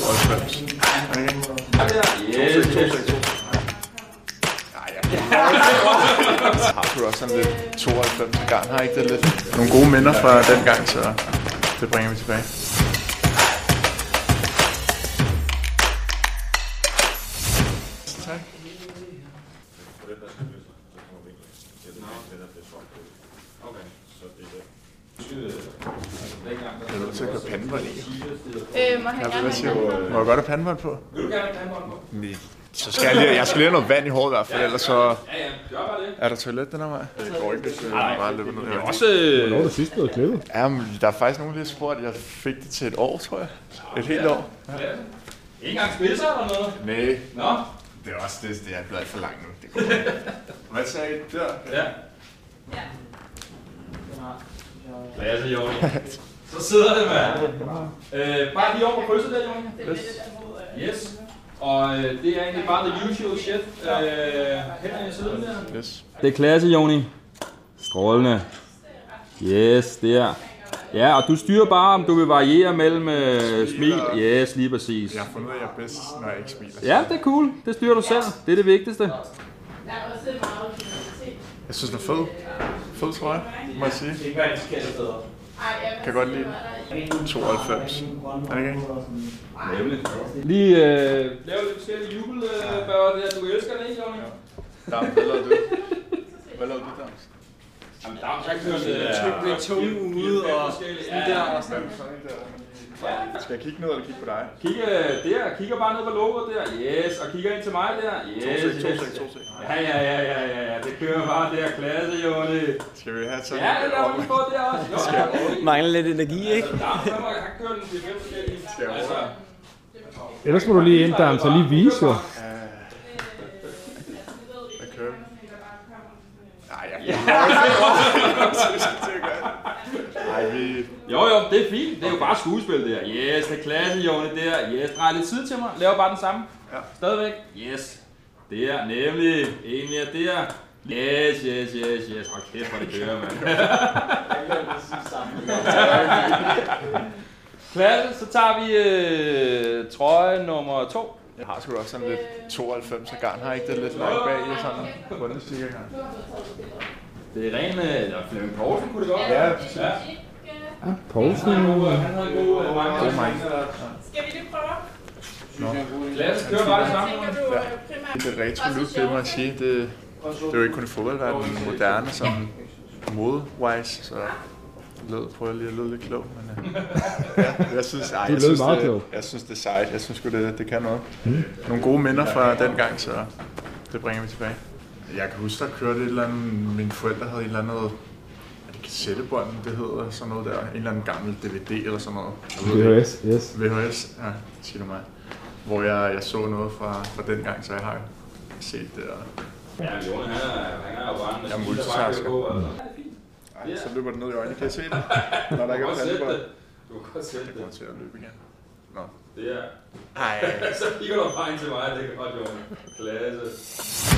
92. Er det? Yes, har du også sådan lidt 92 gang. Har ikke det lidt? Nogle gode minder fra den gang, så det bringer vi tilbage. Tak. det er nødt til at køre pandebånd i. Øh, må han Jeg gerne have du? Må jeg godt have pandebånd på? Vil du gerne have pandebånd på? Nej. Så skal jeg lige, jeg skal lige have noget vand i håret i hvert fald, ellers så... Ja, ja, gør bare det. Er der toilet den her vej? Det går ikke, hvis jeg bare løber ned. Det er også... øh, Hvornår er det sidst blevet klippet? Ja, men der er faktisk nogen, der har spurgt, at jeg fik det til et år, tror jeg. Et helt år. Ikke engang spidser eller noget? Nej, Nå, det er også det, det er blevet for langt nu. Det går. Hvad sagde I der? ja. Klasse, Joni. Så sidder det, mand. Øh, bare lige over på krydset der, Joni. Yes. Og øh, det er egentlig bare the usual shit. Øh, hænder i siden der. Yes. Det er klasse, Joni. Strålende. Yes, der. Ja, og du styrer bare, om du vil variere mellem øh, smil. Yes, lige præcis. Jeg har fundet at jeg er bedst, når jeg ikke smiler. Ja, det er cool. Det styrer du selv. Det er det vigtigste. Er. Jeg synes, den er fed. Fed trøje, må jeg sige. Jeg Kan godt lide den. 92. Er det ikke? Lige øh, lave lidt forskellige jubelbørn der. Du elsker det, ikke, Johnny? Dam, hvad lavede du? Hvad lavede du, Dams? Jamen, der er ikke noget det Tryk med tungen ude og sådan der og sådan. Skal jeg kigge ned eller kigge på dig? Kigge der, kigger bare ned på logoet der. Yes, og kigger ind til mig der. Yes, 2 6, 2 yes. 6, 2 6. Ja, ja, ja, ja, ja, ja. Kører bare der. Klasse, Johnny. Skal vi have sådan Ja, det lader vi på der også. Jo, ja. Mangler lidt energi, ikke? Der er han kører den til fem forskellige. Altså, Ellers må du lige ind, der så lige vise jo. Hvad kører vi? Nej, jeg Nej, vi... Jo, jo, det er fint. Det er jo bare skuespil der. Yes, det er klasse, Johnny der. Yes, drej lidt tid til mig. Laver bare den samme. Ja. Stadigvæk. Yes. Der, nemlig. En mere der. Yes, yes, yes, yes. Hold kæft, hvor det kører, mand. Klasse, så tager vi øh, trøje nummer to. Jeg har sgu også sådan lidt 92 garn. Har ikke det lidt langt bag i sådan rundestikker garn? Det er ren, eller Flemming Poulsen kunne det godt Ja, være. præcis. ja. Ja, Poulsen. Han havde en god, han en god øh, mange. God mange. Skal vi lige prøve? Klasse, kører bare det samme. Du øh, Det er retro look, det må jeg sige. Det, det er jo ikke kun i fodboldverdenen, men moderne som mode-wise, så lød, prøver lige at lyde lidt klog, men øh, ja, jeg synes, ej, jeg synes, meget det, jeg synes, det er sejt. Jeg synes det, det kan noget. Nogle gode minder fra den gang, så det bringer vi tilbage. Jeg kan huske, der kørte et eller andet, mine forældre havde en eller anden, er det kassettebånd, det hedder sådan noget der, en eller anden gammel DVD eller sådan noget. VHS, yes. VHS, ja, siger du mig. Hvor jeg, jeg så noget fra, fra den gang, så jeg har set det. Og, Ja, men Jonas, han er, han er jo bare en Jeg er multitasker. på. Altså. ej, så løber det ned i øjnene. Kan jeg se det? Når der ikke kan er det. Du kan godt sætte Jeg det. kommer til at løbe igen. Nå. Det er... Ej. Så kigger du bare ind til mig, det er godt, Jonas. Klasse.